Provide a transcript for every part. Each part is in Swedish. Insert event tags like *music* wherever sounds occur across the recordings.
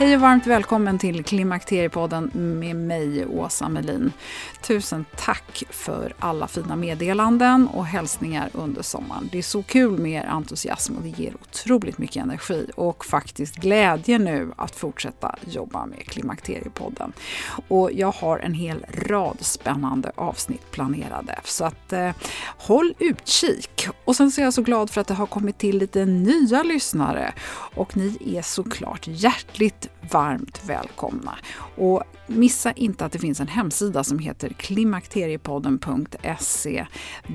Hej och varmt välkommen till Klimakteriepodden med mig, Åsa Melin. Tusen tack för alla fina meddelanden och hälsningar under sommaren. Det är så kul med er entusiasm och det ger otroligt mycket energi och faktiskt glädje nu att fortsätta jobba med Klimakteriepodden. Och jag har en hel rad spännande avsnitt planerade, så att eh, håll utkik. Och sen så är jag så glad för att det har kommit till lite nya lyssnare och ni är såklart hjärtligt varmt välkomna. Och missa inte att det finns en hemsida som heter klimakteriepodden.se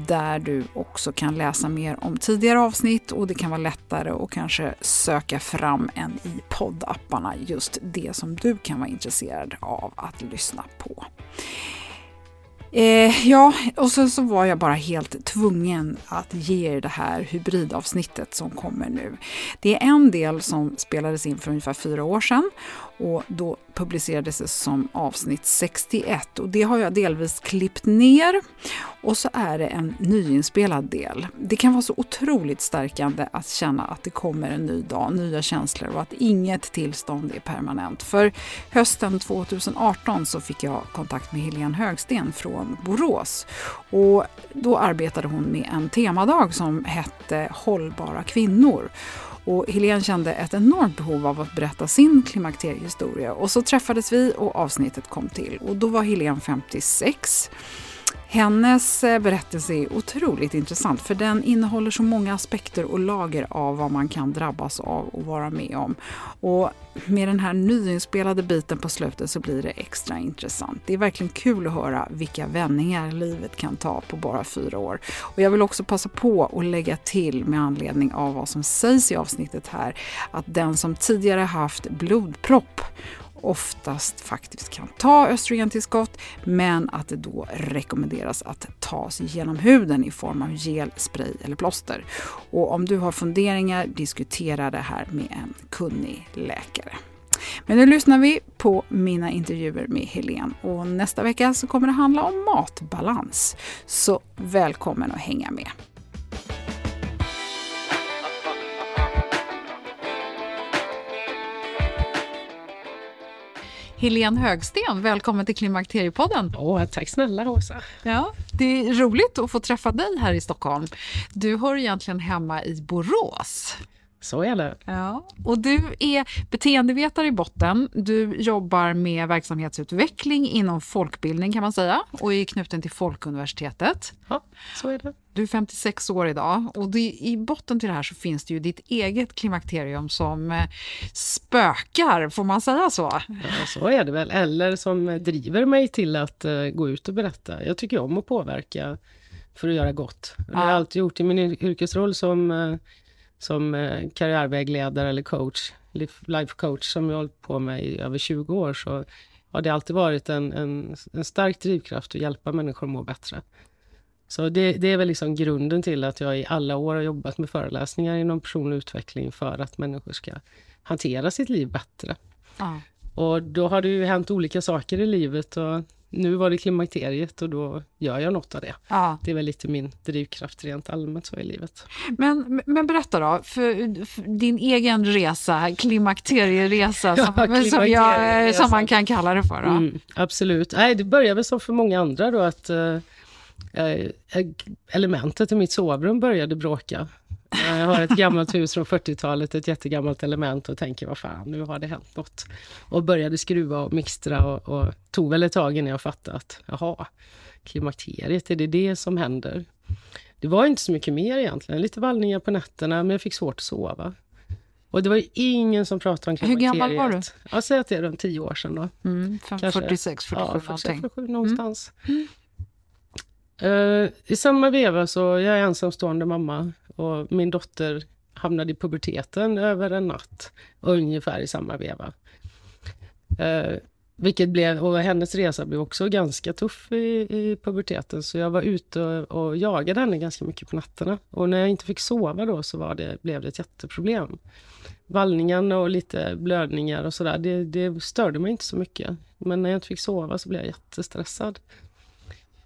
där du också kan läsa mer om tidigare avsnitt och det kan vara lättare att kanske söka fram än i poddapparna just det som du kan vara intresserad av att lyssna på. Eh, ja, och sen så var jag bara helt tvungen att ge er det här hybridavsnittet som kommer nu. Det är en del som spelades in för ungefär fyra år sedan och då publicerades det som avsnitt 61 och det har jag delvis klippt ner och så är det en nyinspelad del. Det kan vara så otroligt stärkande att känna att det kommer en ny dag, nya känslor och att inget tillstånd är permanent. För hösten 2018 så fick jag kontakt med Helene Högsten från Borås och då arbetade hon med en temadag som hette Hållbara kvinnor. Och Helene kände ett enormt behov av att berätta sin klimakteriehistoria. Och så träffades vi och avsnittet kom till. Och då var Helene 56. Hennes eh, berättelse är otroligt intressant för den innehåller så många aspekter och lager av vad man kan drabbas av och vara med om. Och med den här nyinspelade biten på slutet så blir det extra intressant. Det är verkligen kul att höra vilka vändningar livet kan ta på bara fyra år. Och jag vill också passa på att lägga till med anledning av vad som sägs i avsnittet här att den som tidigare haft blodpropp oftast faktiskt kan ta östrogentillskott men att det då rekommenderas att tas genom huden i form av gel, spray eller plåster. Och om du har funderingar, diskutera det här med en kunnig läkare. Men nu lyssnar vi på mina intervjuer med Helen och nästa vecka så kommer det handla om matbalans. Så välkommen att hänga med! Helene Högsten, välkommen till Klimakteriepodden. Åh, tack snälla Rosa. Ja, det är roligt att få träffa dig här i Stockholm. Du hör egentligen hemma i Borås. Så är det. Ja. Och du är beteendevetare i botten. Du jobbar med verksamhetsutveckling inom folkbildning kan man säga och är knuten till Folkuniversitetet. Ja, så är det. Du är 56 år idag och det, i botten till det här så finns det ju ditt eget klimakterium som eh, spökar, får man säga så? Ja, så är det väl. Eller som driver mig till att uh, gå ut och berätta. Jag tycker om att påverka för att göra gott. Det har jag alltid gjort i min yrkesroll som, uh, som karriärvägledare eller coach, life coach, som jag har hållit på med i över 20 år, så har det alltid varit en, en, en stark drivkraft att hjälpa människor att må bättre. Så det, det, är väl liksom grunden till att jag i alla år har jobbat med föreläsningar inom personlig utveckling för att människor ska hantera sitt liv bättre. Ja. Och då har det ju hänt olika saker i livet och nu var det klimakteriet och då gör jag något av det. Ja. Det är väl lite min drivkraft rent allmänt så i livet. Men, men berätta då, för, för din egen resa, klimakterieresa, *laughs* ja, som, som, jag, som man kan kalla det för. Mm, absolut. Nej, det började väl som för många andra då att Eh, elementet i mitt sovrum började bråka. Jag har ett gammalt hus från 40-talet, ett jättegammalt element och tänker vad fan, nu har det hänt något. Och började skruva och mixtra och, och tog väl ett tag innan jag fattade att jaha, klimakteriet, är det det som händer? Det var inte så mycket mer egentligen, lite vallningar på nätterna men jag fick svårt att sova. Och det var ingen som pratade om klimakteriet. Hur gammal var du? Jag säger att det är runt tio år sedan då. Mm, 46, 47 ja, 46, 47 någonstans. Mm. Uh, I samma veva så jag är ensamstående mamma och min dotter hamnade i puberteten över en natt, ungefär i samma veva. Uh, vilket blev, och hennes resa blev också ganska tuff i, i puberteten, så jag var ute och, och jagade henne ganska mycket på nätterna. Och när jag inte fick sova då så var det, blev det ett jätteproblem. Vallningarna och lite blödningar och sådär, det, det störde mig inte så mycket. Men när jag inte fick sova så blev jag jättestressad.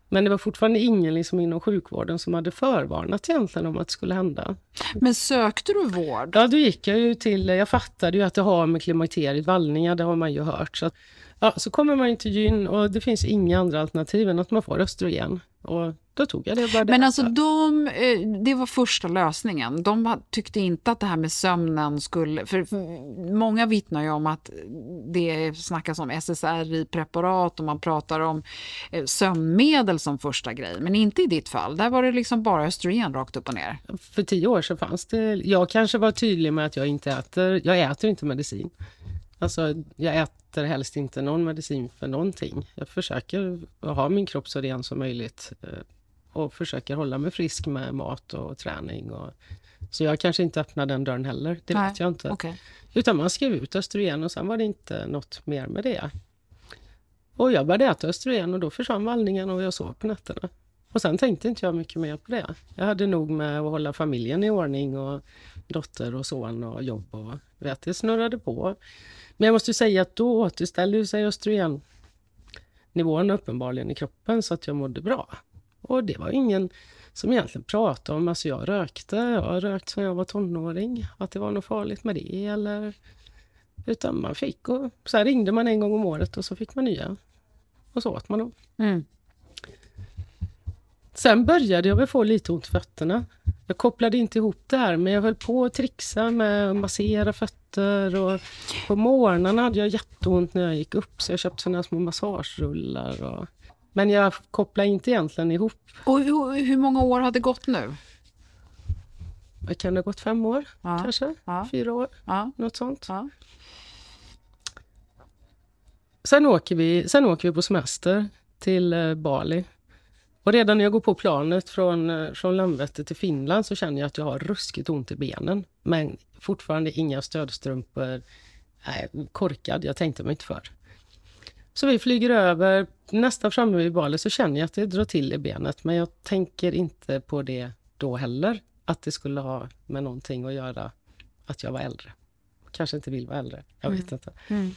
Men det var fortfarande ingen liksom inom sjukvården som hade förvarnat egentligen om att det skulle hända. Men sökte du vård? Ja, då gick jag ju till, jag fattade ju att det har med klimakteriet, vallningar, det har man ju hört. Så, att, ja, så kommer man till gyn och det finns inga andra alternativ än att man får östrogen. Och då tog jag det. Bara Men alltså de, eh, det var första lösningen. De tyckte inte att det här med sömnen skulle... För många vittnar ju om att det snackas om SSRI-preparat och man pratar om eh, sömnmedel som första grej. Men inte i ditt fall. Där var det liksom bara östrogen rakt upp och ner. För tio år sedan fanns det... Jag kanske var tydlig med att jag inte äter... Jag äter inte medicin. Alltså, jag äter helst inte någon medicin för någonting. Jag försöker ha min kropp så ren som möjligt eh, och försöker hålla mig frisk med mat och träning. Och, så jag kanske inte öppnar den dörren heller, det Nej, vet jag inte. Okay. Utan man skrev ut östrogen och sen var det inte något mer med det. Och jag började äta östrogen och då försvann vallningen och jag sov på nätterna. Och sen tänkte inte jag mycket mer på det. Jag hade nog med att hålla familjen i ordning och dotter och son och jobb och vet, det snurrade på. Men jag måste säga att då återställde sig östrogennivån uppenbarligen i kroppen så att jag mådde bra. Och det var ingen som egentligen pratade om, alltså jag rökte, jag har rökt sedan jag var tonåring, att det var något farligt med det eller... Utan man fick och så här ringde man en gång om året och så fick man nya. Och så åt man dem. Mm. Sen började jag väl få lite ont i fötterna. Jag kopplade inte ihop det här, men jag höll på att trixa med att massera fötter och på morgnarna hade jag jätteont när jag gick upp, så jag köpte sådana små massagerullar. Och... Men jag kopplade inte egentligen ihop. Och hur, hur många år har det gått nu? Det kan det ha gått fem år, ja. kanske? Ja. Fyra år, ja. något sånt. Ja. Sen, åker vi, sen åker vi på semester till eh, Bali och redan när jag går på planet från, eh, från Landvetter till Finland så känner jag att jag har ruskigt ont i benen. Men fortfarande inga stödstrumpor. Nej, korkad, jag tänkte mig inte för. Så vi flyger över, nästan framme vid Bali så känner jag att det drar till i benet. Men jag tänker inte på det då heller. Att det skulle ha med någonting att göra att jag var äldre kanske inte vill vara äldre. Jag vet mm. inte. Mm.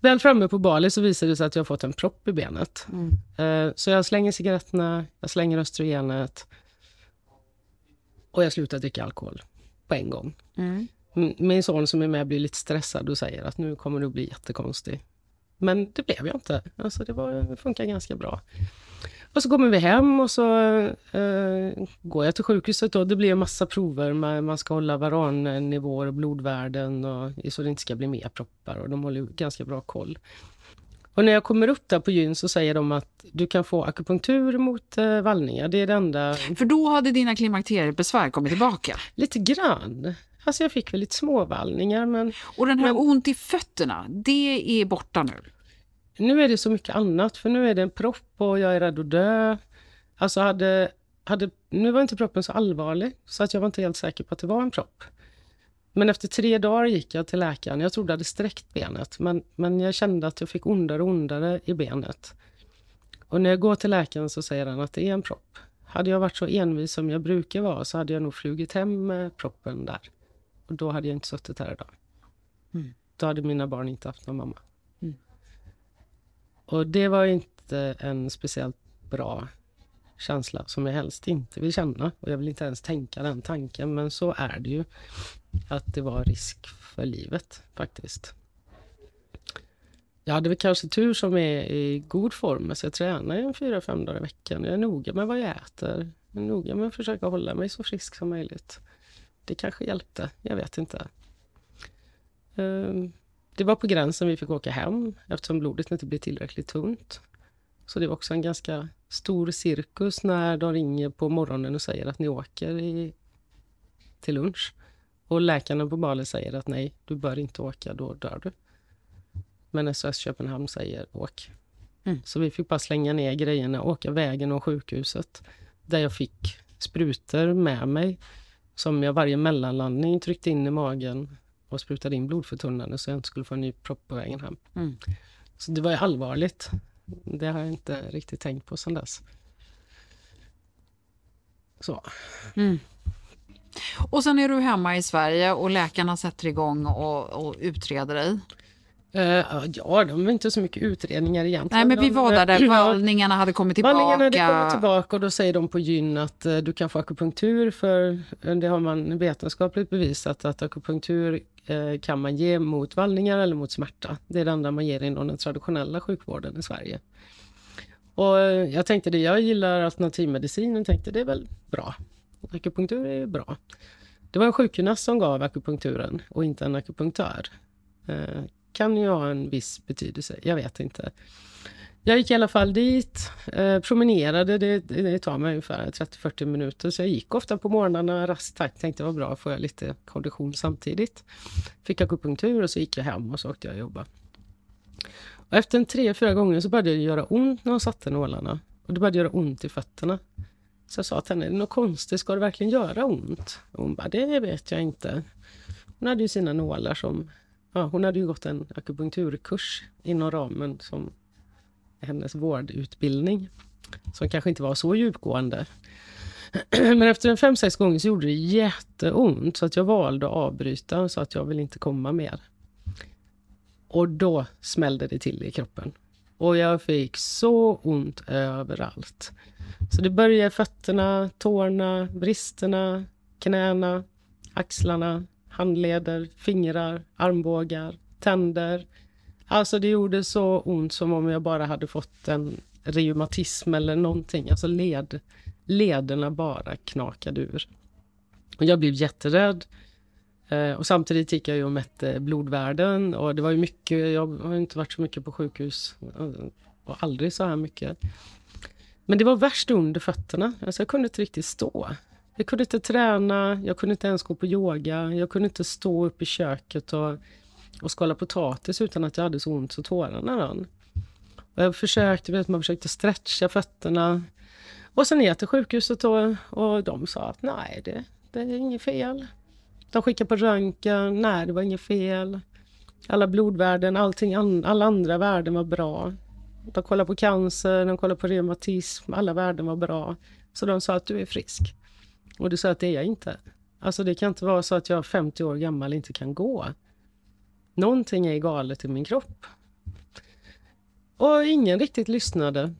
Väl framme på Bali så visar det sig att jag har fått en propp i benet. Mm. Uh, så jag slänger cigaretterna, jag slänger östrogenet och jag slutar dricka alkohol på en gång. Mm. Min son som är med blir lite stressad och säger att nu kommer du bli jättekonstig. Men det blev jag inte. Alltså det, var, funkar ganska bra. Och så kommer vi hem och så eh, går jag till sjukhuset och det blir en massa prover. Man, man ska hålla varannivåer och blodvärden och, så det inte ska bli mer proppar och de håller ganska bra koll. Och när jag kommer upp där på gyn så säger de att du kan få akupunktur mot eh, vallningar. Det är det enda... För då hade dina klimakteriebesvär kommit tillbaka? Lite grann. Alltså jag fick lite småvallningar men... Och den här men... ont i fötterna, det är borta nu? Nu är det så mycket annat, för nu är det en propp och jag är rädd att dö. Alltså hade, hade, nu var inte proppen så allvarlig, så att jag var inte helt säker på att det var en propp. Men efter tre dagar gick jag till läkaren. Jag trodde jag hade sträckt benet, men, men jag kände att jag fick ondare och ondare i benet. Och när jag går till läkaren så säger han att det är en propp. Hade jag varit så envis som jag brukar vara så hade jag nog flugit hem med proppen där. Och då hade jag inte suttit här idag. Mm. Då hade mina barn inte haft någon mamma. Mm. Och det var inte en speciellt bra känsla som jag helst inte vill känna. Och jag vill inte ens tänka den tanken, men så är det ju. Att det var risk för livet faktiskt. Jag hade väl kanske tur som är i god form, så jag tränar en fyra, fem dagar i veckan. Jag är noga med vad jag äter. Jag är noga med att försöka hålla mig så frisk som möjligt. Det kanske hjälpte, jag vet inte. Ehm, det var på gränsen vi fick åka hem eftersom blodet inte blev tillräckligt tunt. Så det var också en ganska stor cirkus när de ringer på morgonen och säger att ni åker i, till lunch. Och läkarna på Bali säger att nej, du bör inte åka, då dör du. Men SOS Köpenhamn säger åk. Mm. Så vi fick bara slänga ner grejerna, åka vägen och sjukhuset. Där jag fick sprutor med mig som jag varje mellanlandning tryckte in i magen och sprutade in blodförtunnande så jag inte skulle få en ny propp på vägen hem. Mm. Så det var ju allvarligt. Det har jag inte riktigt tänkt på sedan dess. Så. Mm. Och sen är du hemma i Sverige och läkarna sätter igång och, och utreder dig. Uh, ja, de är inte så mycket utredningar egentligen. Nej, men vi var där, där *laughs* vallningarna hade kommit tillbaka. Vallningarna hade kommit tillbaka och då säger de på gyn att uh, du kan få akupunktur för uh, det har man vetenskapligt bevisat att akupunktur kan man ge mot vallningar eller mot smärta. Det är det enda man ger inom den traditionella sjukvården i Sverige. Och jag tänkte det, jag gillar alternativmedicin och tänkte det är väl bra. Akupunktur är bra. Det var en sjukgymnast som gav akupunkturen och inte en akupunktör kan ju ha en viss betydelse. Jag vet inte. Jag gick i alla fall dit, eh, promenerade, det, det tar mig ungefär 30-40 minuter, så jag gick ofta på morgnarna, rask takt, tänkte vad bra, får jag lite kondition samtidigt. Fick akupunktur och så gick jag hem och så åkte jag och jobbade. Och efter en tre, fyra gånger så började det göra ont när hon satte nålarna. Och det började göra ont i fötterna. Så jag sa till henne, är det något konstigt, ska det verkligen göra ont? Och hon bara, det vet jag inte. Hon hade ju sina nålar som Ja, hon hade ju gått en akupunkturkurs inom ramen som hennes vårdutbildning. Som kanske inte var så djupgående. *clears throat* Men efter en fem, sex gånger så gjorde det jätteont så att jag valde att avbryta och sa att jag vill inte komma mer. Och då smällde det till i kroppen. Och jag fick så ont överallt. Så det började i fötterna, tårna, bristerna, knäna, axlarna, handleder, fingrar, armbågar, tänder. Alltså det gjorde så ont som om jag bara hade fått en reumatism eller någonting. Alltså led, lederna bara knakade ur. Och jag blev jätterädd. Eh, och samtidigt gick jag ju och mätte blodvärden och det var ju mycket, jag har inte varit så mycket på sjukhus eh, och aldrig så här mycket. Men det var värst under fötterna, alltså jag kunde inte riktigt stå. Jag kunde inte träna, jag kunde inte ens gå på yoga, jag kunde inte stå upp i köket och, och skala potatis utan att jag hade så ont så tårarna rann. Och jag försökte, vet, man försökte stretcha fötterna. Och sen ner till sjukhuset och, och de sa att nej, det, det är inget fel. De skickade på röntgen, nej det var inget fel. Alla blodvärden, allting, alla andra värden var bra. De kollade på cancer, de kollade på reumatism, alla värden var bra. Så de sa att du är frisk. Och du sa att det är jag inte. Alltså det kan inte vara så att jag 50 år gammal inte kan gå. Någonting är galet i min kropp. Och ingen riktigt lyssnade.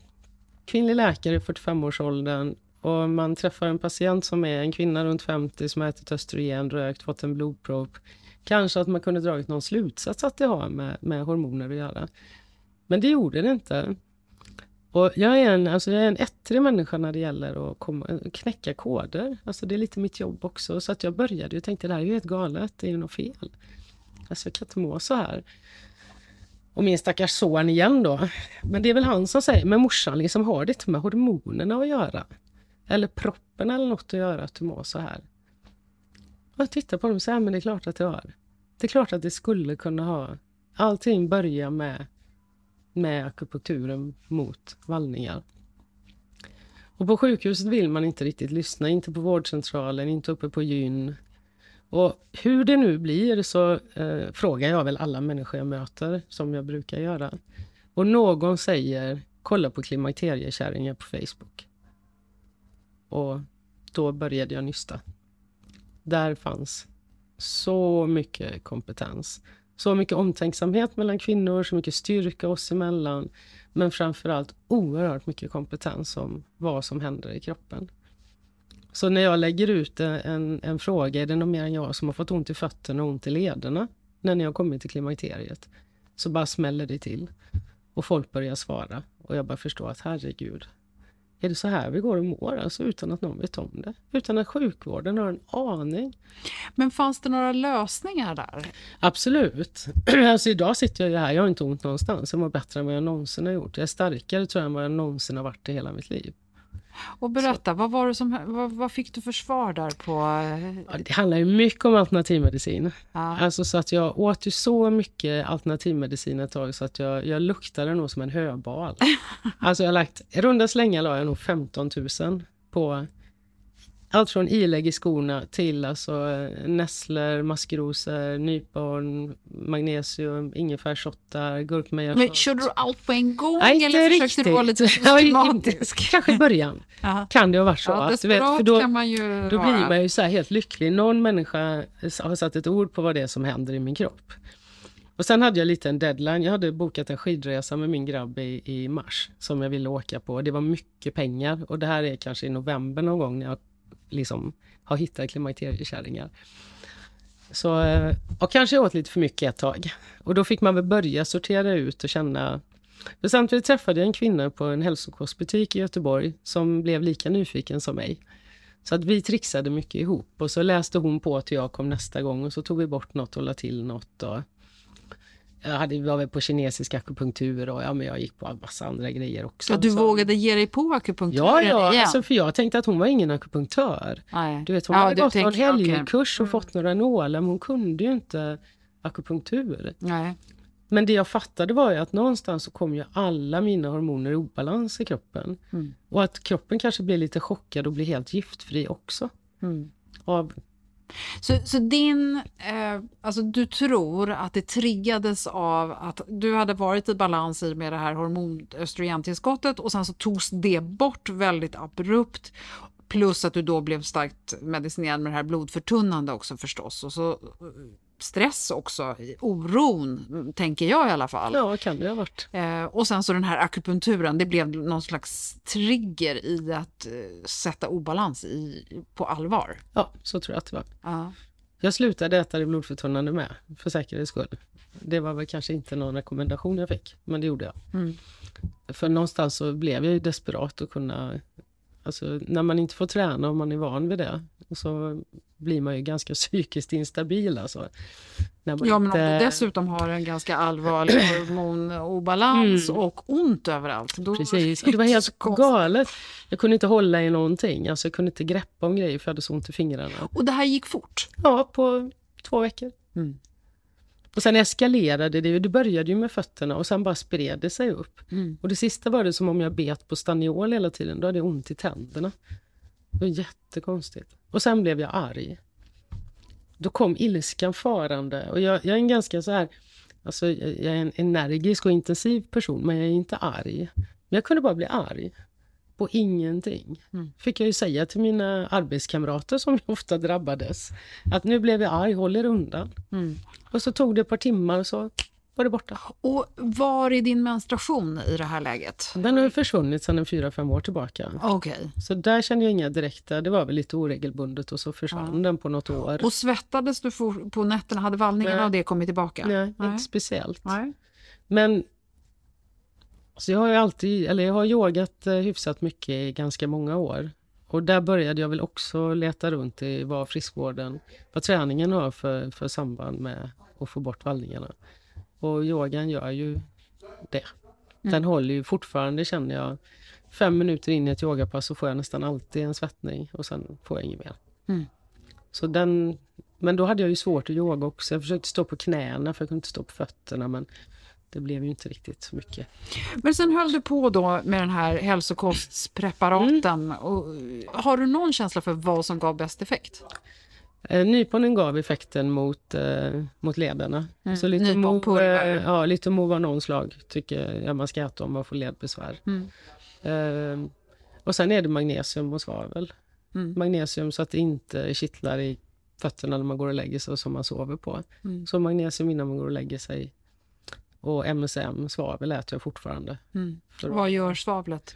Kvinnlig läkare i 45-årsåldern och man träffar en patient som är en kvinna runt 50 som har ätit östrogen, rökt, fått en blodpropp. Kanske att man kunde dragit någon slutsats att det har med, med hormoner att göra. Men det gjorde det inte. Och jag är en, alltså jag är en ettrig människa när det gäller att komma, knäcka koder. Alltså det är lite mitt jobb också. Så att jag började och tänkte det här är ju helt galet, det är ju något fel. Alltså jag kan inte må så här. Och min stackars son igen då. Men det är väl han som säger, men morsan liksom har det inte med hormonerna att göra. Eller proppen eller något att göra att du mår så här. Och jag tittar på dem och säger, men det är klart att det har. Det är klart att det skulle kunna ha. Allting börjar med, med akupunkturen mot vallningar. Och på sjukhuset vill man inte riktigt lyssna, inte på vårdcentralen, inte uppe på gyn. Och hur det nu blir så eh, frågar jag väl alla människor jag möter, som jag brukar göra. Och någon säger, kolla på klimakteriekärringar på Facebook. Och då började jag nysta. Där fanns så mycket kompetens. Så mycket omtänksamhet mellan kvinnor, så mycket styrka oss emellan. Men framförallt oerhört mycket kompetens om vad som händer i kroppen. Så när jag lägger ut en, en fråga, är det någon mer än jag som har fått ont i fötterna och ont i lederna när ni har kommit till klimakteriet? Så bara smäller det till. Och folk börjar svara. Och jag bara förstår att herregud, är det så här vi går och mår? Alltså utan att någon vet om det. Utan att sjukvården har en aning. Men fanns det några lösningar där? Absolut. *clears throat* Alltså idag sitter jag ju här, jag har inte ont någonstans. Jag mår bättre än vad jag någonsin har gjort. Jag är starkare tror jag än vad jag någonsin har varit i hela mitt liv. Och berätta, vad, var det som, vad, vad, fick du för svar där på... Ja, det handlar ju mycket om alternativmedicin. Ja. Alltså så att jag åt ju så mycket alternativmedicin ett tag så att jag, jag luktade nog som en höbal. *laughs* alltså jag lagt, i runda slängar la jag nog 15 000 på allt från ilägg i skorna till alltså eh, nässlor, maskrosor, nypon, magnesium, ingefärshottar, gurkmeja. Men körde du allt på en gång Nej, inte eller försökte riktigt. du vara lite systematisk? *laughs* Kanske i början. Ja. Kan det ha varit så. Ja, att, vet, för då, då blir man ju så här helt lycklig. Någon människa har satt ett ord på vad det är som händer i min kropp. Och sen hade jag lite en deadline. Jag hade bokat en skidresa med min grabb i, i mars som jag ville åka på. Det var mycket pengar och det här är kanske i november någon gång när jag liksom har hittat klimakteriekärringar. Så, eh, och kanske åt lite för mycket ett tag. Och då fick man väl börja sortera ut och känna för samtidigt träffade jag en kvinna på en hälsokostbutik i Göteborg som blev lika nyfiken som mig. Så att vi trixade mycket ihop och så läste hon på till jag kom nästa gång och så tog vi bort något och la till något. Och jag hade, var väl på kinesisk akupunktur och ja, men jag gick på en massa andra grejer också. Ja, du Så- vågade ge dig på akupunkturen Ja, ja, igen? alltså, för jag tänkte att hon var ingen akupunktör. Du vet, hon Ja, hade gått någon helgkurs och fått några nålar, men hon kunde ju inte akupunktur. Nej. Men det jag fattade var ju att någonstans så kom ju alla mina hormoner i obalans i kroppen. Mm. Och att kroppen kanske blir lite chockad och blir helt giftfri också. Mm. Av, så, så din, eh, alltså du tror att det triggades av att du hade varit i balans i med det här hormonöstrogentillskottet och sen så togs det bort väldigt abrupt. Plus att du då blev starkt medicinerad med det här blodförtunnande också förstås. Och så stress också, oron, tänker jag i alla fall. ja, kan det ha varit. Eh, och sen så den här akupunkturen, det blev någon slags trigger i att eh, sätta obalans i, på allvar. Ja, så tror jag att det var. Ja. Jag slutade äta det blodförtunnande med, för säkerhets skull. Det var väl kanske inte någon rekommendation jag fick, men det gjorde jag. Mm. För någonstans så blev jag ju desperat att kunna... Alltså, när man inte får träna och man är van vid det, så blir man ju ganska *laughs* psykiskt instabil. Alltså. Ja, men om inte- du dessutom har en ganska allvarlig *clears throat* hormonobalans Mm. och ont överallt. Då Precis, *laughs* det var helt galet. Jag kunde inte hålla i någonting, alltså jag kunde inte greppa om grejer för jag hade så ont i fingrarna. Och det här gick fort. Ja, på två veckor. Mm. Och sen eskalerade det ju. Det började ju med fötterna och sen bara spred det sig upp. Mm. Och det sista var det som om jag bet på staniol hela tiden. Då hade jag ont i tänderna. Det var jättekonstigt. Och sen blev jag arg. Då kom ilskan farande. Och jag, jag är en ganska så här... Alltså, jag är en energisk och intensiv person, men jag är inte arg. Men jag kunde bara bli arg. På ingenting. Mm. Fick jag ju säga till mina arbetskamrater som *laughs* ofta drabbades. Att nu blev jag arg, håll er undan. Mm. Och så tog det ett par timmar och så var det borta. Och var är din menstruation i det här läget? Den har försvunnit sedan fyra, fem år tillbaka. Okej. Så där kände jag inga direkta, det var väl lite oregelbundet och så försvann den på något år. Och svettades du på nätterna? Hade vallningarna Nej. av det kommit tillbaka? Nej, inte speciellt. Nej. Men Så jag har ju alltid, eller jag har yogat eh, hyfsat mycket i ganska många år. Och där började jag väl också leta runt i vad friskvården, vad träningen har för, för samband med att få bort vallningarna. Och yogan gör ju det. Den mm. håller ju fortfarande, känner jag, fem minuter in i ett yogapass så får jag nästan alltid en svettning och sen får jag inget mer. Mm. Så den, men då hade jag ju svårt att yoga också. Jag försökte stå på knäna för jag kunde inte stå på fötterna men det blev ju inte riktigt så mycket. Men sen höll du på då med den här hälsokostspreparaten. Mm. Och har du någon känsla för vad som gav bäst effekt? Eh, nyponen gav effekten mot, eh, mot lederna. Mm. Så lite Mo, eh, ja, lite Mo av någon slag tycker jag man ska äta om man får ledbesvär. Mm. Eh, och sen är det magnesium och svavel. Mm. Magnesium så att det inte kittlar i fötterna när man går och lägger sig och som man sover på. Mm. Så magnesium innan man går och lägger sig. Och MSM, svavel äter jag fortfarande. Mm. Vad gör svavlet?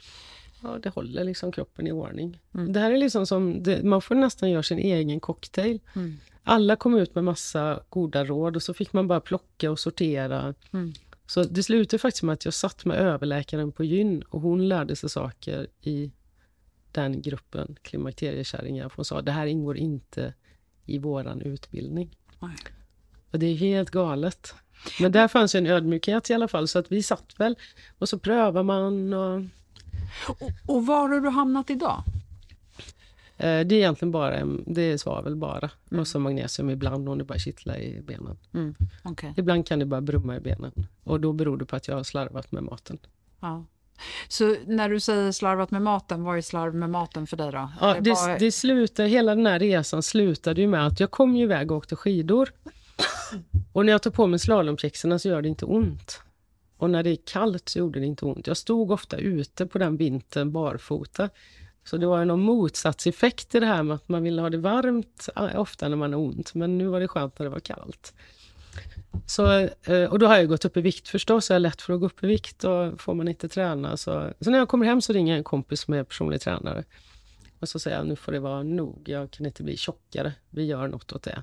Ja, det håller liksom kroppen i ordning. Mm. Det här är liksom som, det, man får nästan göra sin egen cocktail. Mm. Alla kom ut med massa goda råd och så fick man bara plocka och sortera. Mm. Så det slutade faktiskt med att jag satt med överläkaren på gyn och hon lärde sig saker i den gruppen klimakteriekärringar. Hon sa det här ingår inte i våran utbildning. Nej. Och det är helt galet. Men där fanns en ödmjukhet i alla fall så att vi satt väl och så prövar man och och, och var har du hamnat idag? Eh, det är egentligen bara det är svavel bara. Mm. Och så magnesium ibland om det bara kittlar i benen. Mm. Okay. Ibland kan det bara brumma i benen. Och då beror det på att jag har slarvat med maten. Ja. Så när du säger slarvat med maten, vad är slarv med maten för dig då? Ja, det, bara... det slutar, hela den här resan slutade ju med att jag kom ju iväg och åkte skidor. Och när jag tar på mig slalompjäxorna, så gör det inte ont. Och när det är kallt så gjorde det inte ont. Jag stod ofta ute på den vintern barfota. Så det var någon motsatseffekt i det här med att man ville ha det varmt eh, ofta när man har ont. Men nu var det skönt när det var kallt. Så, eh, och då har jag gått upp i vikt förstås. Jag är lätt för att gå upp i vikt och får man inte träna. Så, så när jag kommer hem så ringer jag en kompis som är personlig tränare. Och så säger jag, nu får det vara nog. Jag kan inte bli tjockare. Vi gör något åt det.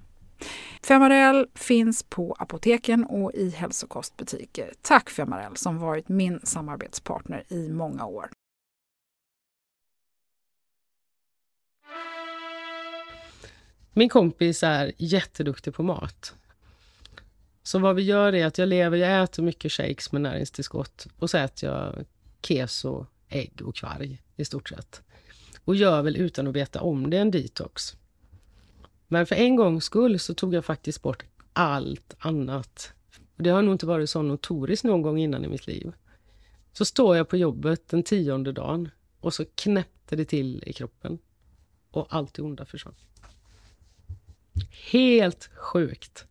Femarel finns på apoteken och i hälsokostbutiker. Tack Femarel som varit min samarbetspartner i många år. Min kompis är jätteduktig på mat. Så vad vi gör är att jag lever, jag äter mycket shakes med näringstillskott och så äter jag keso, ägg och kvarg i stort sett. Och gör väl utan att veta om det en detox. Men för en gångs skull så tog jag faktiskt bort allt annat. Det har nog inte varit så notoriskt någon gång innan i mitt liv. Så står jag på jobbet den tionde dagen och så knäppte det till i kroppen. Och allt det onda försvann. Helt sjukt.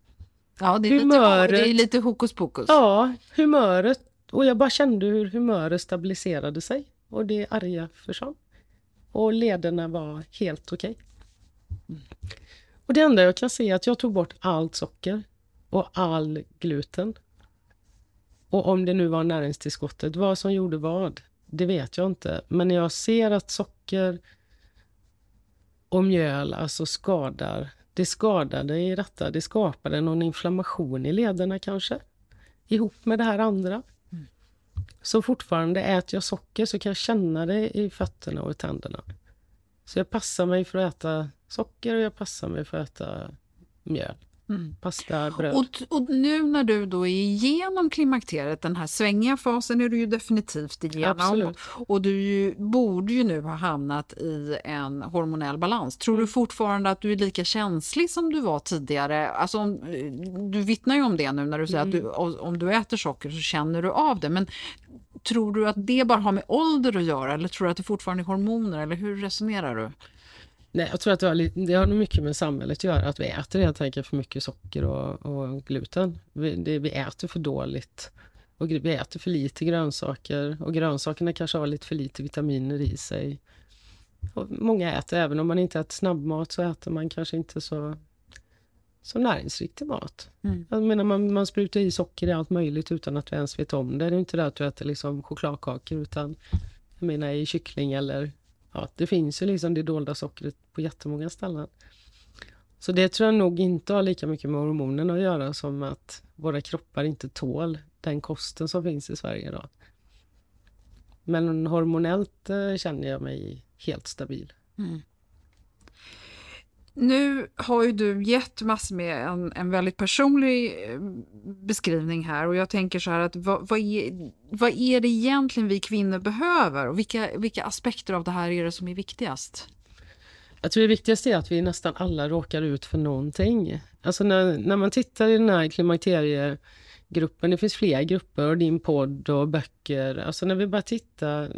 Ja, det är, Humöret. lite, det är lite hokus pokus. Ja, humöret. Och jag bara kände hur humöret stabiliserade sig. Och det arga försvann. Och lederna var helt okej. Och det enda jag kan se är att jag tog bort allt socker och all gluten. Och om det nu var näringstillskottet, vad som gjorde vad, det vet jag inte. Men när jag ser att socker och mjöl alltså skadar, det skadade i detta, det skapade någon inflammation i lederna kanske, ihop med det här andra. Så fortfarande äter jag socker så kan jag känna det i fötterna och i tänderna. Så jag passar mig för att äta socker och jag passar mig för att äta mjöl. Pasta, bröd. Och, och nu när du då är igenom klimakteriet, den här svängiga fasen är du ju definitivt igenom. Absolut. Och du ju, borde ju nu ha hamnat i en hormonell balans. Tror du fortfarande att du är lika känslig som du var tidigare? Alltså, om, du vittnar ju om det nu när du säger att du, om du äter socker så känner du av det. Men tror du att det bara har med ålder att göra eller tror du att det fortfarande är hormoner? Eller hur resonerar du? Nej, jag tror att det har, lite, det har nog mycket med samhället att göra. Att vi äter helt enkelt för mycket socker och, och gluten. Vi, det, vi äter för dåligt. Och vi äter för lite grönsaker. Och grönsakerna kanske har lite för lite vitaminer i sig. Och många äter, även om man inte äter snabbmat, så äter man kanske inte så, så näringsriktig mat. Mm. Jag menar, man, man sprutar i socker i allt möjligt utan att du ens vet om det. Det är inte det att du äter liksom chokladkakor, utan jag menar i kyckling eller ja, det finns ju liksom det dolda sockret på jättemånga ställen. Så det tror jag nog inte har lika mycket med hormonerna att göra som att våra kroppar inte tål den kosten som finns i Sverige idag. Men hormonellt eh, känner jag mig helt stabil. Mm. Nu har ju du gett massor med en, en väldigt personlig eh, beskrivning här och jag tänker så här att vad, vad, är, vad är det egentligen vi kvinnor behöver och vilka, vilka aspekter av det här är det som är viktigast? Jag tror det viktigaste är att vi nästan alla råkar ut för någonting. Alltså när, när man tittar i den här klimakteriegruppen, det finns fler grupper och din podd och böcker. Alltså när vi bara tittar.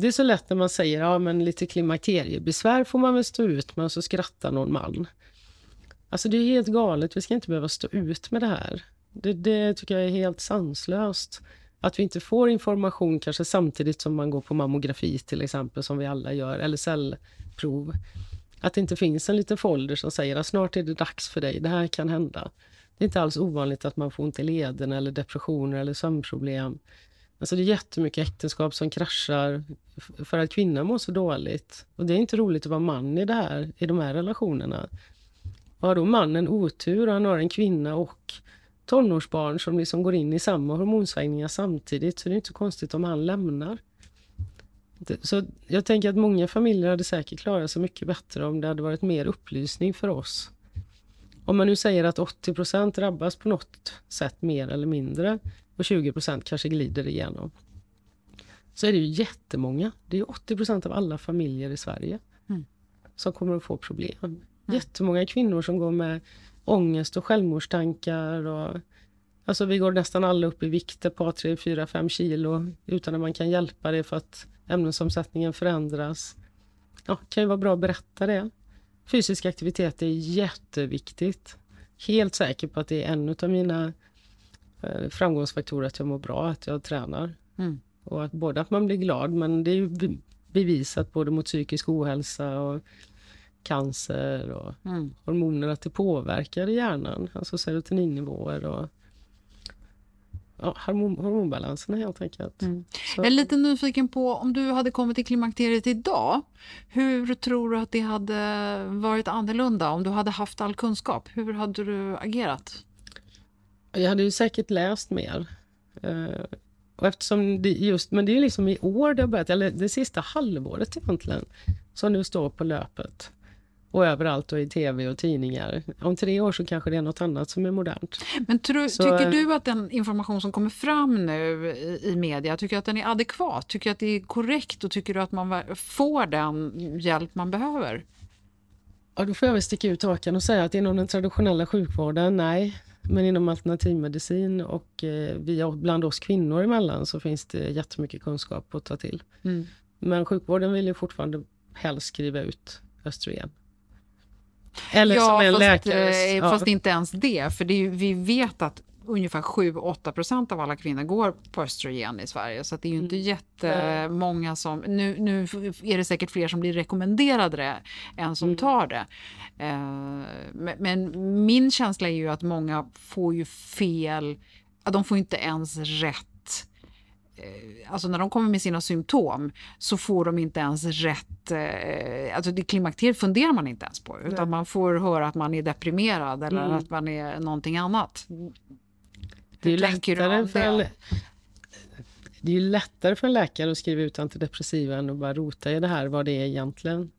Det är så lätt när man säger, ja men lite klimakteriebesvär får man väl stå ut med och så skrattar någon man. Alltså det är helt galet, vi ska inte behöva stå ut med det här. Det, det tycker jag är helt sanslöst. Att vi inte får information kanske samtidigt som man går på mammografi till exempel, som vi alla gör, eller cellprov. Att det inte finns en liten folder som säger att snart är det dags för dig, det här kan hända. Det är inte alls ovanligt att man får ont i leden eller depressioner eller sömnproblem. Alltså det är jättemycket äktenskap som kraschar för att kvinnan mår så dåligt. Och det är inte roligt att vara man i, det här, i de här relationerna. Och har då mannen otur och han har en kvinna och tonårsbarn som liksom går in i samma hormonsvängningar samtidigt så det är inte så konstigt om han lämnar. Så jag tänker att många familjer hade säkert klarat sig mycket bättre om det hade varit mer upplysning för oss. Om man nu säger att 80% drabbas på något sätt mer eller mindre och 20% kanske glider igenom. Så är det ju jättemånga. Det är 80% av alla familjer i Sverige som kommer att få problem. Jättemånga kvinnor som går med ångest och självmordstankar. Och, alltså vi går nästan alla upp i vikt ett par, tre, fyra, fem kilo utan att man kan hjälpa det för att ämnesomsättningen förändras. Ja, kan ju vara bra att berätta det. Fysisk aktivitet är jätteviktigt. Helt säker på att det är en av mina eh, framgångsfaktorer att jag mår bra, att jag tränar. Mm. Och att både att man blir glad, men det är ju be- bevisat både mot psykisk ohälsa och cancer och Mm. hormoner, att det påverkar hjärnan, alltså serotoninnivåer och ja, hormon, helt enkelt. Mm. Jag är lite nyfiken på om du hade kommit till klimakteriet idag, hur tror du att det hade varit annorlunda om du hade haft all kunskap? Hur hade du agerat? Jag hade ju säkert läst mer. Eh, och eftersom det just, men det är liksom i år det har börjat, eller det sista halvåret egentligen, som nu står på löpet. Och överallt och i tv och tidningar. Om tre år så kanske det är något annat som är modernt. Men tro, Så, tycker du att den information som kommer fram nu i, i media, tycker du att den är adekvat? Tycker du att det är korrekt och tycker du att man får den hjälp man behöver? Ja, då får jag väl sticka ut hakan och säga att inom den traditionella sjukvården, nej. Men inom alternativmedicin och eh, via, bland oss kvinnor emellan så finns det jättemycket kunskap att ta till. Mm. Men sjukvården vill ju fortfarande helst skriva ut östrogen. Eller ja, som en fast, läkare. eh, fast inte ens det. För det är ju, vi vet att ungefär 7-8 procent av alla kvinnor går på östrogen i Sverige. Så det är ju inte jättemånga som... Nu, nu är det säkert fler som blir rekommenderade det än som tar det. Eh, men, min känsla är ju att många får ju fel... De får inte ens rätt eh, Alltså när de kommer med sina symptom så får de inte ens rätt... Eh, alltså det klimakteriet funderar man inte ens på utan man får höra att man är deprimerad eller Mm. att man är någonting annat. Det är lättare för en, det? är lättare för en läkare att skriva ut antidepressiva än att bara rota i det här, vad det är egentligen.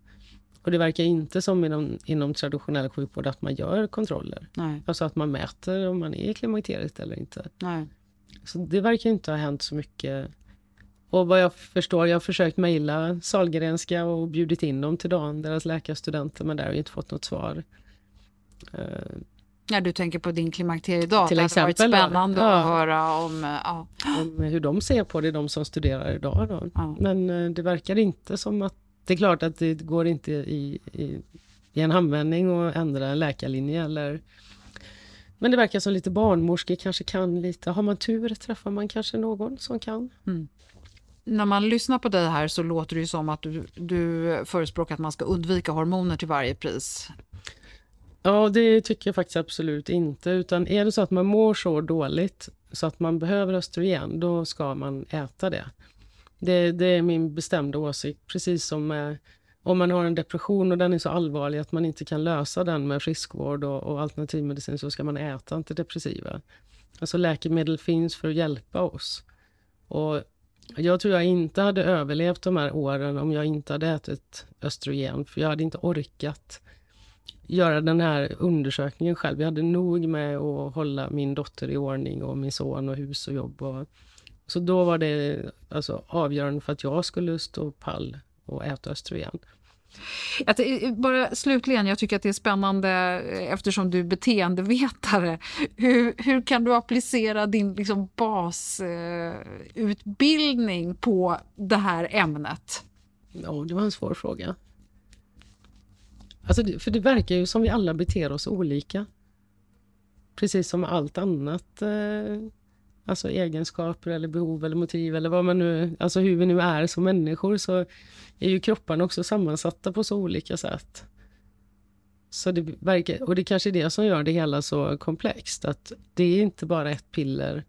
Och det verkar inte som inom, inom traditionell sjukvård att man gör kontroller. Nej, Alltså att man mäter om man är i klimakteriet eller inte. nej. Så det verkar inte ha hänt så mycket. Och vad jag förstår, jag har försökt mejla Sahlgrenska och bjudit in dem till dagen, deras läkarstudenter, men där har jag inte fått något svar. Ja, du tänker på din klimakteriedag. Till det varit exempel då. spännande Ja. att höra om... eh, Ja. om hur de ser på det, de som studerar idag. Då. Ja. Men eh, det verkar inte som att... Det är klart att det går inte i, i, i en handvändning att ändra en läkarlinje eller... Men det verkar som lite barnmorskor kanske kan lite. Har man tur träffar man kanske någon som kan. När man lyssnar på dig här så låter det ju som att du, du förespråkar att man ska undvika hormoner till varje pris. Ja, det tycker jag faktiskt absolut inte. Utan är det så att man mår så dåligt så att man behöver östrogen, då ska man äta det. Det, det är min bestämda åsikt. Precis som med, om man har en depression och den är så allvarlig att man inte kan lösa den med friskvård och, och alternativmedicin så ska man äta antidepressiva. Alltså läkemedel finns för att hjälpa oss. Och jag tror jag inte hade överlevt de här åren om jag inte hade ätit östrogen, för jag hade inte orkat göra den här undersökningen själv. Jag hade nog med att hålla min dotter i ordning och min son och hus och jobb. Och, så då var det alltså, avgörande för att jag skulle stå pall och äta östrogen. Att, eh, bara slutligen, jag tycker att det är spännande eh, eftersom du är beteendevetare. Hur, hur kan du applicera din liksom, basutbildning på det här ämnet? Ja, det var en svår fråga. Alltså, för det verkar ju som vi alla beter oss olika. Precis som allt annat. Eh, alltså egenskaper eller behov eller motiv eller vad man nu, alltså hur vi nu är som människor så är ju kropparna också sammansatta på så olika sätt. Så det verkar, och det kanske är det som gör det hela så komplext, att det är inte bara ett piller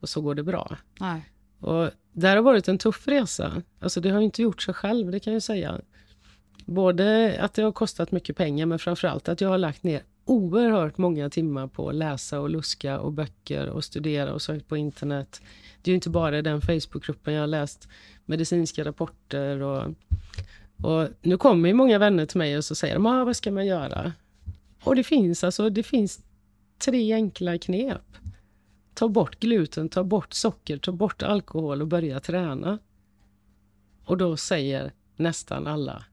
och så går det bra. Nej. Och det har varit en tuff resa. Alltså det har ju inte gjort sig själv, det kan jag säga. Både att det har kostat mycket pengar, men framförallt att jag har lagt ner oerhört många timmar på att läsa och luska och böcker och studera och sökt på internet. Det är ju inte bara i den Facebookgruppen jag har läst medicinska rapporter och, och nu kommer ju många vänner till mig och så säger de, ah, vad ska man göra? Och det finns alltså, det finns tre enkla knep. Ta bort gluten, ta bort socker, ta bort alkohol och börja träna. Och då säger nästan alla,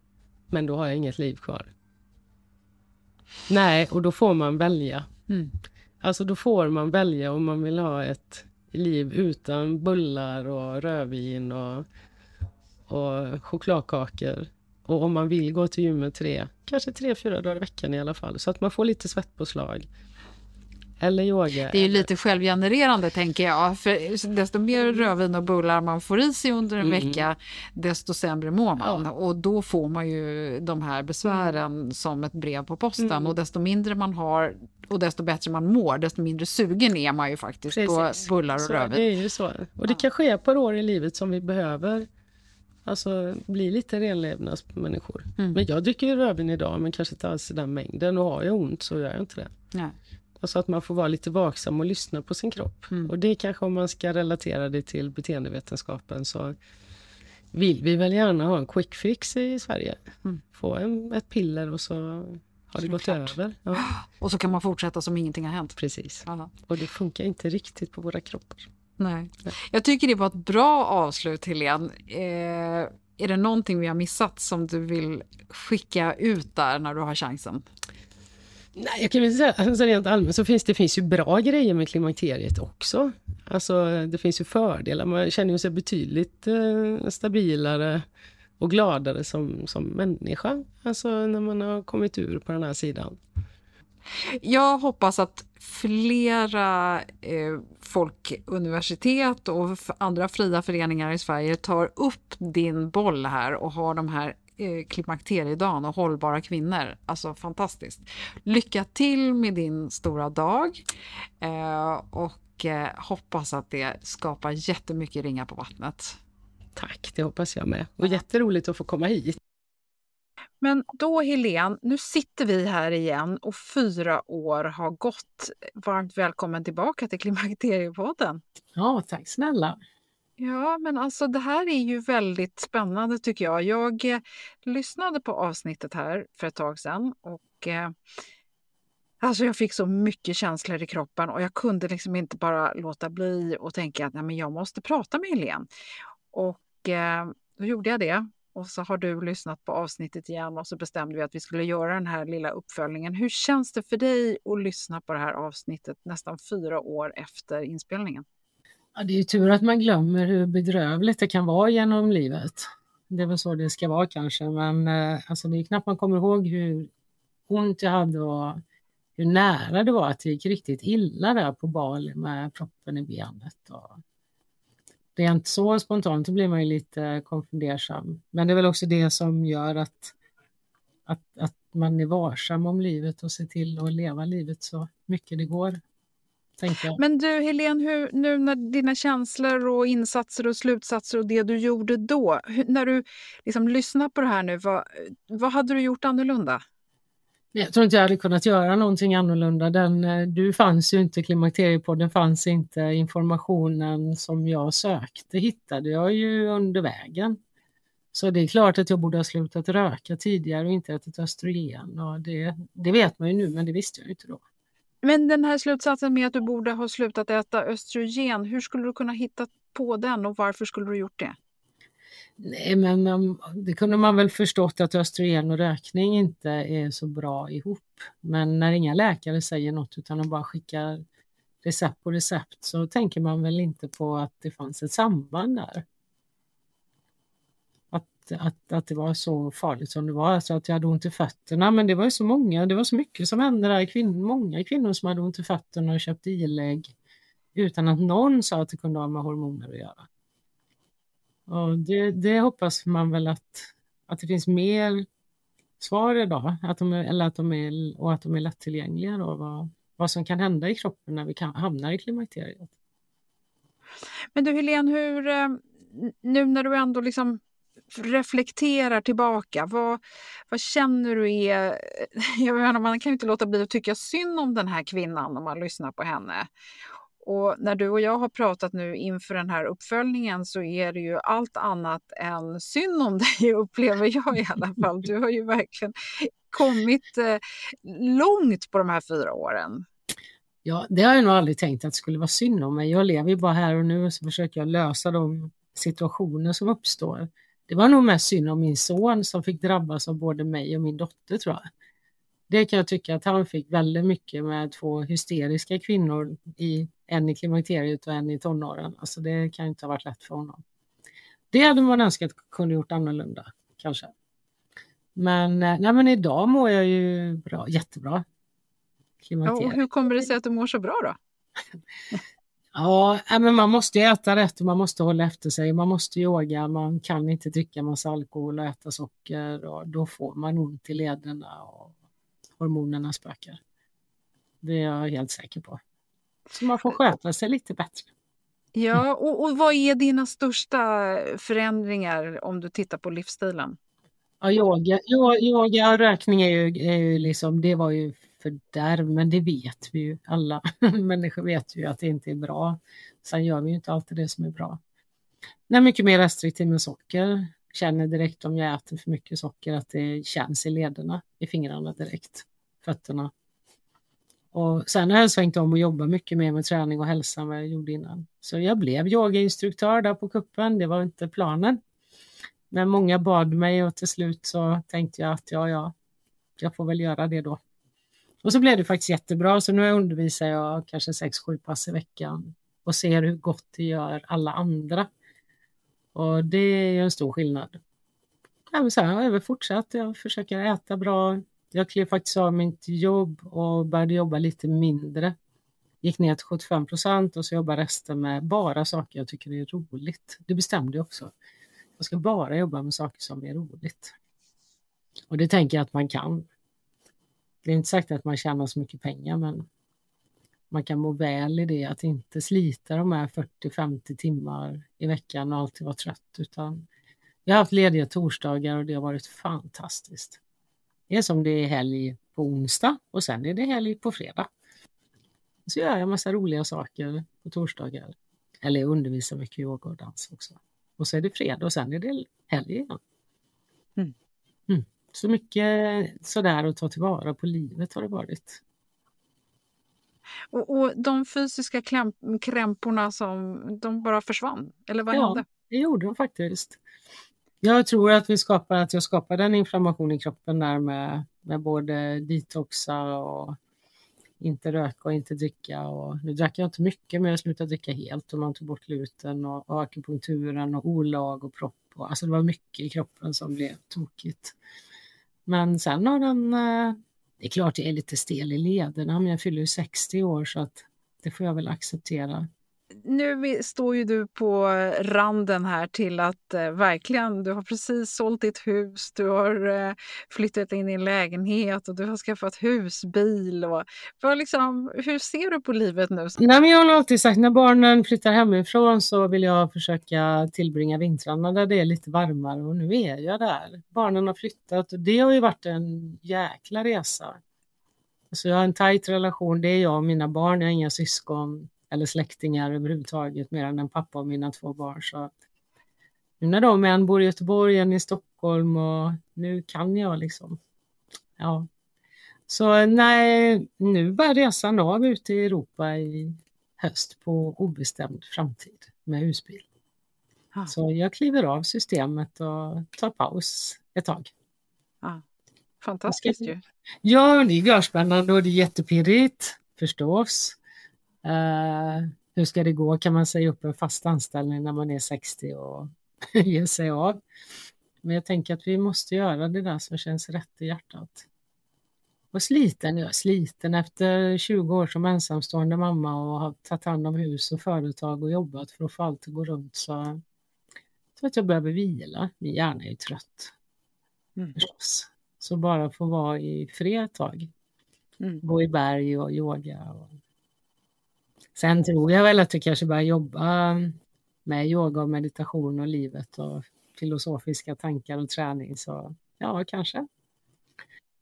men då har jag inget liv kvar. Nej, och då får man välja. Mm. Alltså då får man välja om man vill ha ett liv utan bullar och rödvin och, och chokladkakor. Och om man vill gå till gymmet tre, kanske tre, fyra dagar i veckan i alla fall. Så att man får lite svettpåslag. Eller yoga. Det är ju lite självgenererande tänker jag. För desto mer rödvin och bullar man får i sig under en vecka, desto sämre mår man. Och då får man ju de här besvären som ett brev på posten. Och desto mindre man har och desto bättre man mår, desto mindre sugen är man ju faktiskt Precis. på bullar och så, rödvin. Det är ju så. Och det kanske är ett par år i livet som vi behöver alltså, bli lite renlevnadsmänniskor. Mm. Men jag dricker ju rödvin idag, men kanske inte alls i den mängden. Och har jag ont så gör jag inte det. Nej. Alltså att man får vara lite vaksam och lyssna på sin kropp. Mm. Och det kanske om man ska relatera det till beteendevetenskapen så vill vi väl gärna ha en quick fix i Sverige. Mm. Få en, ett piller och så har det gått Såklart. över. Ja, *gasps* Och så kan man fortsätta som ingenting har hänt. precis. Ja. Och det funkar inte riktigt på våra kroppar. Nej. Jag tycker det var ett bra avslut, Helene. Eh, är det någonting vi har missat som du vill skicka ut där när du har chansen? Nej, jag kan väl säga, alltså rent allmänt så finns det finns ju bra grejer med klimakteriet också. Alltså det finns ju fördelar, man känner sig betydligt eh, stabilare och gladare som, som människa. Alltså när man har kommit ur på den här sidan. Jag hoppas att flera eh, folkuniversitet och andra fria föreningar i Sverige tar upp din boll här och har de här eh, klimakteriedagen och hållbara kvinnor. Alltså fantastiskt. Lycka till med din stora dag eh, och eh, hoppas att det skapar jättemycket ringar på vattnet. Tack, det hoppas jag med. Och jätteroligt att få komma hit. Men då Helene, nu sitter vi här igen och fyra år har gått. Varmt välkommen tillbaka till Klimakteriepodden. Ja, tack snälla. Ja, men alltså det här är ju väldigt spännande tycker jag. Jag eh, lyssnade på avsnittet här för ett tag sedan och eh, alltså jag fick så mycket känslor i kroppen och jag kunde liksom inte bara låta bli och tänka att nej, men jag måste prata med Helene. Och eh, då gjorde jag det och så har du lyssnat på avsnittet igen och så bestämde vi att vi skulle göra den här lilla uppföljningen. Hur känns det för dig att lyssna på det här avsnittet nästan fyra år efter inspelningen? Ja, det är ju tur att man glömmer hur bedrövligt det kan vara genom livet. Det är väl så det ska vara kanske, men eh, alltså, det är knappt man kommer ihåg hur ont jag hade och hur nära det var att det gick riktigt illa där på Bali med proppen i benet. Och rent så spontant så blir man ju lite konfundersam. Men det är väl också det som gör att, att, att man är varsam om livet och ser till att leva livet så mycket det går. Men du Helene, hur, nu när dina känslor och insatser och slutsatser och det du gjorde då, hur, när du liksom lyssnar på det här nu, vad, vad hade du gjort annorlunda? Jag tror inte jag hade kunnat göra någonting annorlunda. Den, eh, du fanns ju inte, Klimakteriepodden fanns inte, informationen som jag sökte hittade jag ju under vägen. Så det är klart att jag borde ha slutat röka tidigare och inte ätit östrogen. Och det, det vet man ju nu, men det visste jag inte då. Men den här slutsatsen med att du borde ha slutat äta östrogen, hur skulle du kunna hitta på den och varför skulle du gjort det? Nej, men um, det kunde man väl förstått att östrogen och rökning inte är så bra ihop. Men när inga läkare säger något utan de bara skickar recept på recept så tänker man väl inte på att det fanns ett samband där. Att, att, att det var så farligt som det var, alltså att jag hade ont i fötterna. Men det var ju så många, det var så mycket som hände där. Kvin, många kvinnor som hade ont i fötterna och köpte ilägg utan att någon sa att det kunde ha med hormoner att göra. Och det, det hoppas man väl att, att det finns mer svar idag, att de är, eller att de är, och att de är lättillgängliga då, vad, vad som kan hända i kroppen när vi kan, hamnar i klimakteriet. Men du Helene, hur, eh, nu när du ändå liksom reflekterar tillbaka, vad, vad känner du är... *laughs* Jag menar, man kan ju inte låta bli att tycka synd om den här kvinnan om man lyssnar på henne. Och när du och jag har pratat nu inför den här uppföljningen så är det ju allt annat än synd om dig *laughs* upplever jag i alla fall. Du har ju verkligen kommit eh, långt på de här fyra åren. Ja, det har jag nog aldrig tänkt att det skulle vara synd om mig. Jag lever ju bara här och nu och så försöker jag lösa de situationer som uppstår. Det var nog mest synd om min son som fick drabbas av både mig och min dotter tror jag det kan jag tycka att han fick väldigt mycket med två hysteriska kvinnor, i, en i klimakteriet och en i tonåren. Alltså det kan inte ha varit lätt för honom. Det hade man önskat kunde gjort annorlunda, kanske. Men, eh, nej, men idag mår jag ju bra, jättebra. Ja, och hur kommer det sig att du mår så bra då? *laughs* ja, men man måste äta rätt och man måste hålla efter sig. Man måste yoga, man kan inte dricka massa alkohol och äta socker och då får man ont i lederna och hormonerna spökar. Det är jag helt säker på. Så man får sköta sig lite bättre. Ja, och, och vad är dina största förändringar om du tittar på livsstilen? Ja, yoga, yoga och rökning är ju, är ju liksom, det var ju fördärv, men det vet vi ju. Alla *laughs* människor vet ju att det inte är bra. Sen gör vi ju inte alltid det som är bra. Jag är mycket mer restriktiv med socker. Känner direkt om jag äter för mycket socker att det känns i lederna, i fingrarna direkt fötterna. Och sen har jag svängt om och jobbat mycket mer med träning och hälsa än vad jag gjorde innan. Så jag blev yogainstruktör där på kuppen. Det var inte planen. Men många bad mig och till slut så tänkte jag att ja, ja, jag får väl göra det då. Och så blev det faktiskt jättebra, så nu undervisar jag kanske 6-7 pass i veckan och ser hur gott det gör alla andra. Och det är ju en stor skillnad. Så här, jag har fortsatt, jag försöker äta bra. Jag klev faktiskt av mitt jobb och började jobba lite mindre. Gick ner till 75 procent och så jobbar resten med bara saker jag tycker är roligt. Det bestämde jag också. Jag ska bara jobba med saker som är roligt. Och det tänker jag att man kan. Det är inte sagt att man tjänar så mycket pengar men man kan må väl i det att inte slita de här 40-50 timmar i veckan och alltid vara trött utan jag har haft lediga torsdagar och det har varit fantastiskt. Det är som det är helg på onsdag och sen är det helg på fredag. Så gör jag massa roliga saker på torsdagar. Eller jag undervisar mycket yoga och dans också. Och så är det fredag och sen är det helg igen. Mm. Mm. Så mycket sådär att ta tillvara på livet har det varit. Och, och de fysiska krämporna som de bara försvann? Eller vad ja, hände? det gjorde de faktiskt. Jag tror att, vi skapar, att jag skapade en inflammation i kroppen där med, med både detoxa och inte röka och inte dricka. Och, nu drack jag inte mycket men jag slutade dricka helt och man tog bort gluten och, och akupunkturen och olag och propp. Och, alltså det var mycket i kroppen som blev tokigt. Men sen har den, eh, det är klart jag är lite stel i lederna men jag fyller ju 60 år så att det får jag väl acceptera nu står ju du på randen här till att eh, verkligen, du har precis sålt ditt hus, du har eh, flyttat in i en lägenhet och du har skaffat husbil. Och, för liksom, hur ser du på livet nu? Nej, men jag har alltid sagt när barnen flyttar hemifrån så vill jag försöka tillbringa vintrarna där det är lite varmare och nu är jag där. Barnen har flyttat och det har ju varit en jäkla resa. Så jag har en tajt relation, det är jag och mina barn, jag har inga syskon eller släktingar överhuvudtaget mer än en pappa och mina två barn. Så nu när de en bor i Göteborg, en i Stockholm och nu kan jag liksom. Ja. Så nej, nu bär resan av ute i Europa i höst på obestämd framtid med husbil. Ah. Så jag kliver av systemet och tar paus ett tag. Ah. Fantastiskt ju. Ja, det är görspännande och det är jättepirrigt förstås. Uh, hur ska det gå? Kan man säga upp en fast anställning när man är 60 och *laughs* ge sig av? Men jag tänker att vi måste göra det där som känns rätt i hjärtat. Och sliten, jag är sliten efter 20 år som ensamstående mamma och har tagit hand om hus och företag och jobbat för att få allt att gå runt så jag tror att jag behöver vila. Min hjärna är ju trött. Mm. Förstås. Så bara få vara i fred ett tag. Mm. Gå i berg och yoga och Sen tror jag väl att vi kanske börjar jobba med yoga och meditation och livet och filosofiska tankar och träning. Så ja, kanske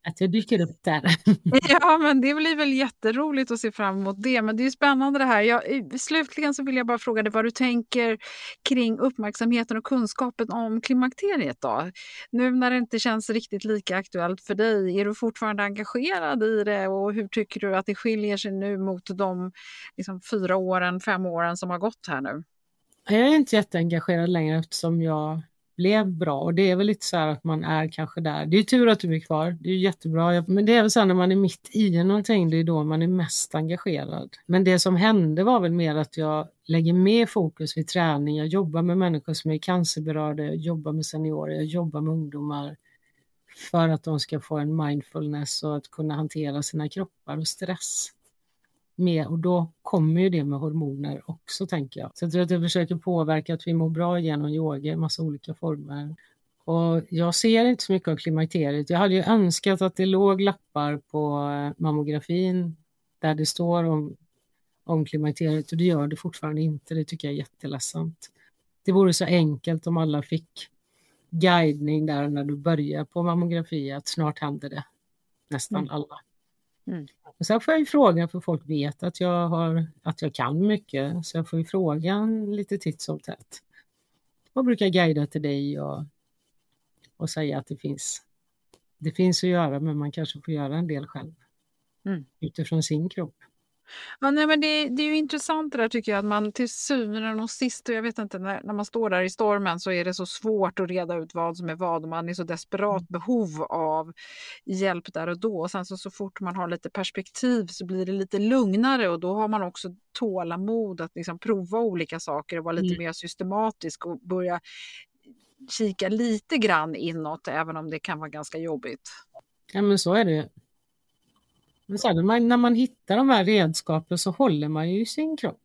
att jag dyker upp där. *laughs* Ja, men det blir väl jätteroligt att se fram emot det. Men det är spännande det här. Jag, slutligen så vill jag bara fråga dig vad du tänker kring uppmärksamheten och kunskapen om klimakteriet då? Nu när det inte känns riktigt lika aktuellt för dig, är du fortfarande engagerad i det och hur tycker du att det skiljer sig nu mot de liksom, fyra åren, fem åren som har gått här nu? Jag är inte jätteengagerad längre eftersom jag blev bra och det är väl lite så här att man är kanske där. Det är tur att du är kvar, det är jättebra. Men det är väl så här när man är mitt i någonting, det är då man är mest engagerad. Men det som hände var väl mer att jag lägger mer fokus vid träning. Jag jobbar med människor som är cancerberörda, jag jobbar med seniorer, jag jobbar med ungdomar för att de ska få en mindfulness och att kunna hantera sina kroppar och stress med och då kommer ju det med hormoner också tänker jag. Så jag tror att jag försöker påverka att vi mår bra genom yoga i massa olika former. Och jag ser inte så mycket av klimakteriet. Jag hade ju önskat att det låg lappar på eh, mammografin där det står om, om klimakteriet och det gör det fortfarande inte. Det tycker jag är jätteledsamt. Det vore så enkelt om alla fick guidning där när du börjar på mammografi att snart händer det. Nästan mm. alla. Mm. Och sen får jag ju fråga, för folk vet att jag, har, att jag kan mycket, så jag får ju fråga lite titt som tätt. Och brukar guida till dig och, och säga att det finns, det finns att göra, men man kanske får göra en del själv. Mm. Utifrån sin kropp. Ja, nej, men det, det är ju intressant det där tycker jag, att man till syvende och sist, och jag vet inte, när, när man står där i stormen så är det så svårt att reda ut vad som är vad och man är så desperat behov av hjälp där och då. Och sen så, så fort man har lite perspektiv så blir det lite lugnare och då har man också tålamod att liksom prova olika saker och vara lite Mm. mer systematisk och börja kika lite grann inåt, även om det kan vara ganska jobbigt. Ja men så är det är man, när man hittar de här redskapen så håller man ju sin kropp.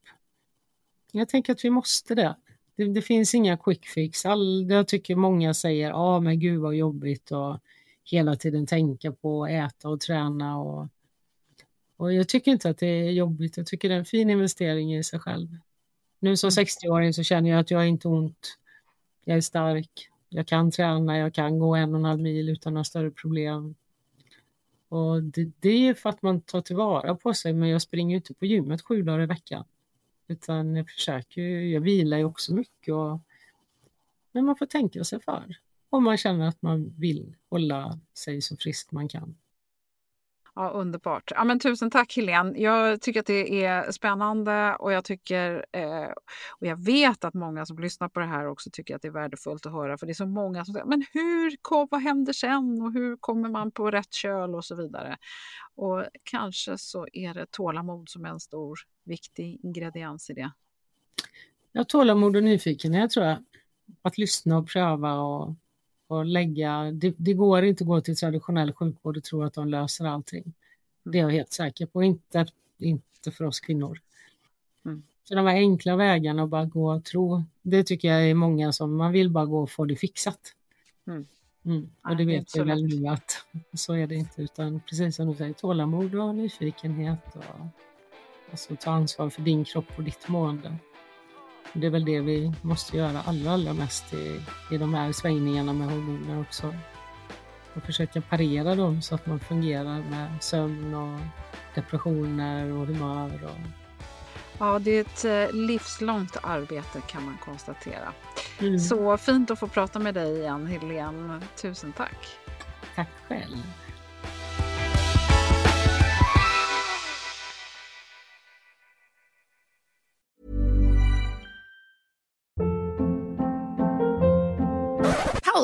Jag tänker att vi måste det. Det, det finns inga quick fix. All, jag tycker många säger, ja ah, men gud vad jobbigt och hela tiden tänka på att äta och träna. Och, och jag tycker inte att det är jobbigt. Jag tycker det är en fin investering i sig själv. Nu som 60-åring så känner jag att jag har inte ont. Jag är stark. Jag kan träna, jag kan gå en och en halv mil utan några större problem. Och det, det är för att man tar tillvara på sig, men jag springer ju inte på gymmet sju dagar i veckan. Utan jag försöker ju, jag vilar ju också mycket. Och, men man får tänka sig för. Om man känner att man vill hålla sig så frisk man kan. Ja, underbart. Ja, men tusen tack Helene. Jag tycker att det är spännande och jag tycker eh, och jag vet att många som lyssnar på det här också tycker att det är värdefullt att höra för det är så många som säger men hur kom, vad händer sen och hur kommer man på rätt köl och så vidare. Och kanske så är det tålamod som är en stor viktig ingrediens i det. Ja, tålamod och nyfikenhet tror jag. Att lyssna och pröva och, och lägga. Det, det går inte att gå till traditionell sjukvård och tro att de löser allting. Det är jag helt säker på. Inte, inte för oss kvinnor. Mm. Så de här enkla vägarna att bara gå och tro. Det tycker jag är många som man vill bara gå och få det fixat. Mm. Mm. Nej, Och det är vet jag väl nu att *laughs* så är det inte. Utan precis som du säger, tålamod och nyfikenhet. Och, alltså ta ansvar för din kropp och ditt mående. Det är väl det vi måste göra allra, allra mest i, i de här svängningarna med hormoner också. Och försöka parera dem så att man fungerar med sömn och depressioner och humör. Och, Ja, det är ett eh, livslångt arbete kan man konstatera. Mm. Så fint att få prata med dig igen Helene. Tusen tack. Tack själv.